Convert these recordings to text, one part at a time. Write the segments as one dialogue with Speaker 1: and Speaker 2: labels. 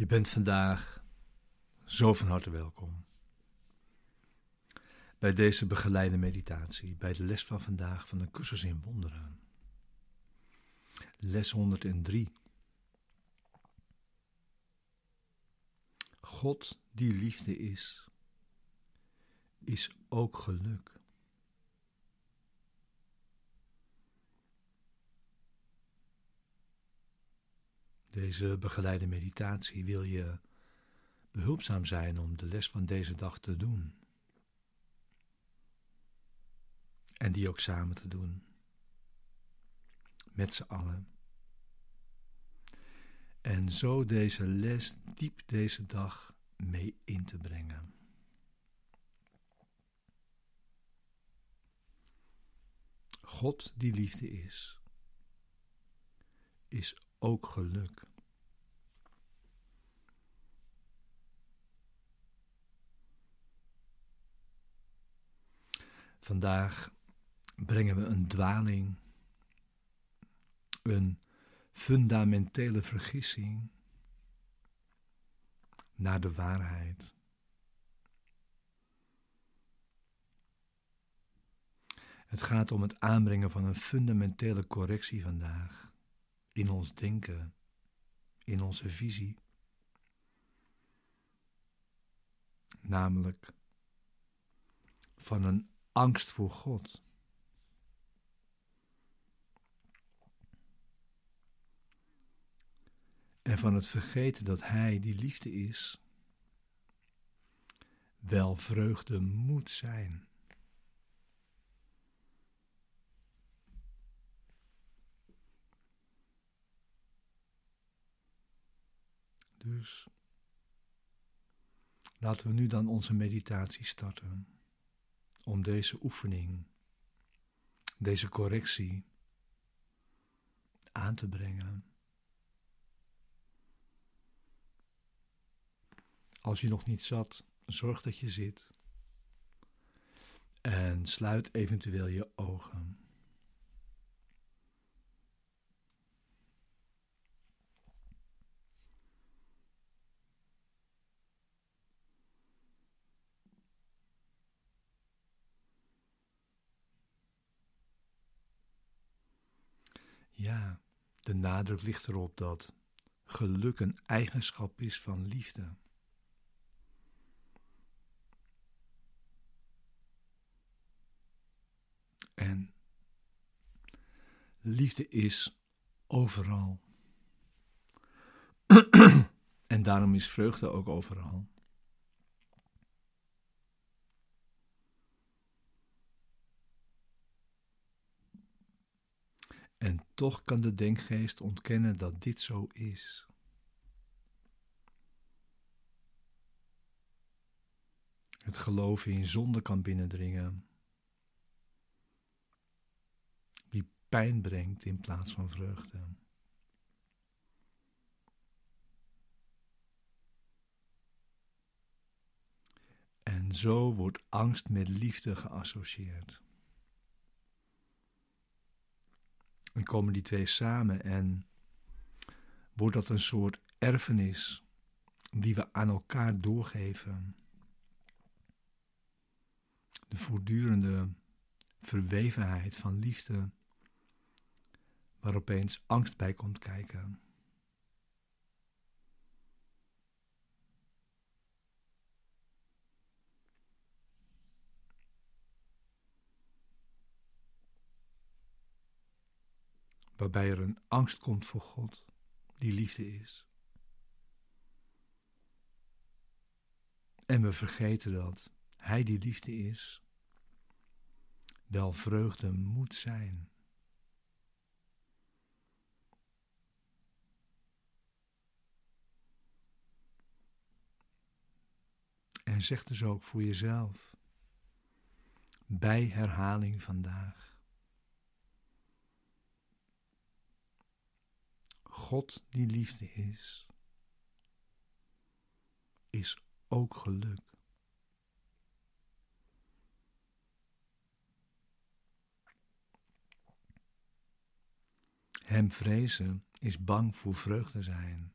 Speaker 1: Je bent vandaag zo van harte welkom bij deze begeleide meditatie, bij de les van vandaag van de cursus in wonderen. Les 103. God die liefde is, is ook geluk. Deze begeleide meditatie wil je behulpzaam zijn om de les van deze dag te doen. En die ook samen te doen. Met z'n allen. En zo deze les diep deze dag mee in te brengen. God die liefde is, is ook geluk. Vandaag brengen we een dwaling, een fundamentele vergissing naar de waarheid. Het gaat om het aanbrengen van een fundamentele correctie vandaag in ons denken, in onze visie. Namelijk van een angst voor God. En van het vergeten dat Hij die liefde is, wel vreugde moet zijn. Dus laten we nu dan onze meditatie starten om deze oefening, deze correctie aan te brengen. Als je nog niet zat, zorg dat je zit. En sluit eventueel je ogen. Ja, de nadruk ligt erop dat geluk een eigenschap is van liefde. En liefde is overal. en daarom is vreugde ook overal. En toch kan de denkgeest ontkennen dat dit zo is. Het geloven in zonde kan binnendringen, die pijn brengt in plaats van vreugde. En zo wordt angst met liefde geassocieerd. En komen die twee samen en wordt dat een soort erfenis die we aan elkaar doorgeven. De voortdurende verwevenheid van liefde, waar opeens angst bij komt kijken. Waarbij er een angst komt voor God, die liefde is. En we vergeten dat Hij die liefde is, wel vreugde moet zijn. En zeg dus ook voor jezelf, bij herhaling vandaag. God die liefde is, is ook geluk. Hem vrezen is bang voor vreugde zijn.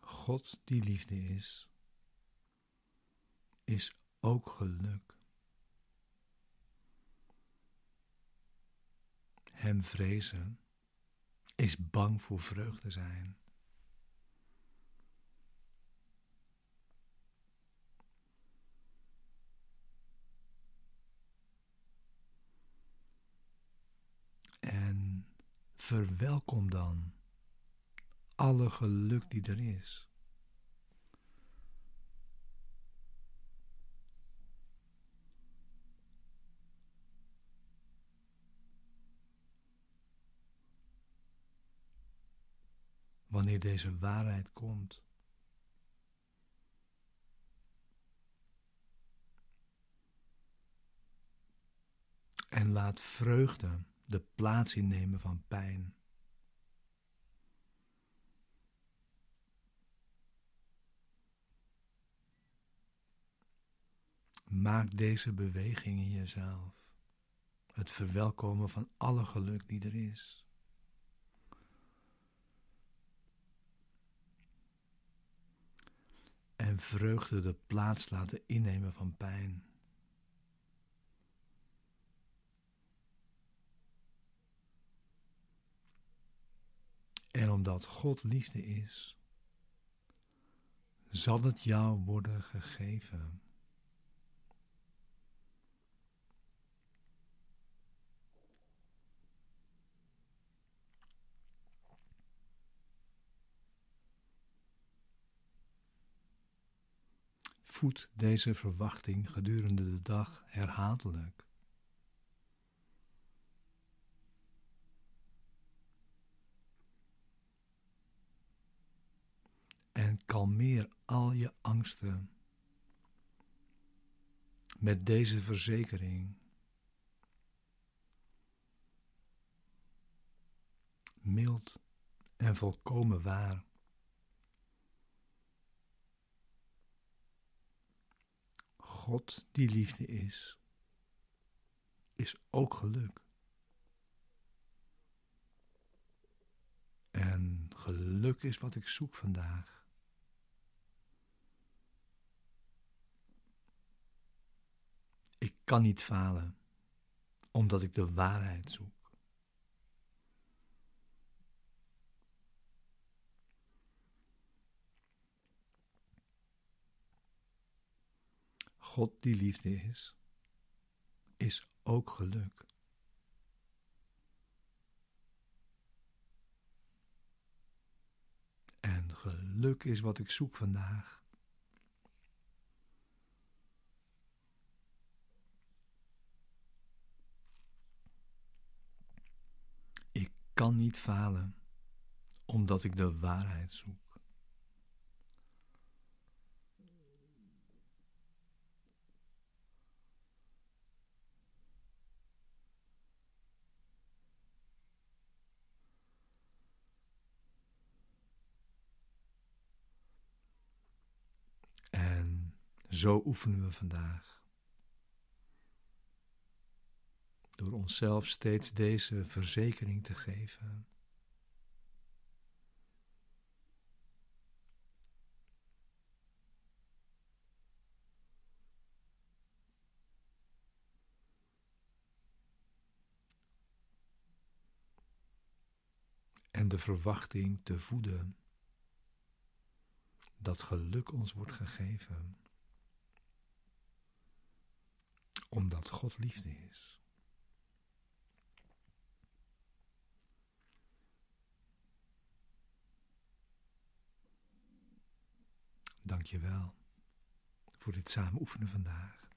Speaker 1: God die liefde is, is ook geluk. Hem vrezen is bang voor vreugde zijn. En verwelkom dan alle geluk die er is. Wanneer deze waarheid komt. En laat vreugde de plaats innemen van pijn. Maak deze beweging in jezelf. Het verwelkomen van alle geluk die er is. En vreugde de plaats laten innemen van pijn. En omdat God liefde is, zal het jou worden gegeven. Voed deze verwachting gedurende de dag herhaaldelijk. En kalmeer al je angsten met deze verzekering. Mild en volkomen waar. God die liefde is, is ook geluk. En geluk is wat ik zoek vandaag. Ik kan niet falen, omdat ik de waarheid zoek. God die liefde is, is ook geluk. En geluk is wat ik zoek vandaag. Ik kan niet falen, omdat ik de waarheid zoek. Zo oefenen we vandaag. Door onszelf steeds deze verzekering te geven. En de verwachting te voeden dat geluk ons wordt gegeven. Omdat God liefde is. Dank je wel voor dit samen oefenen vandaag.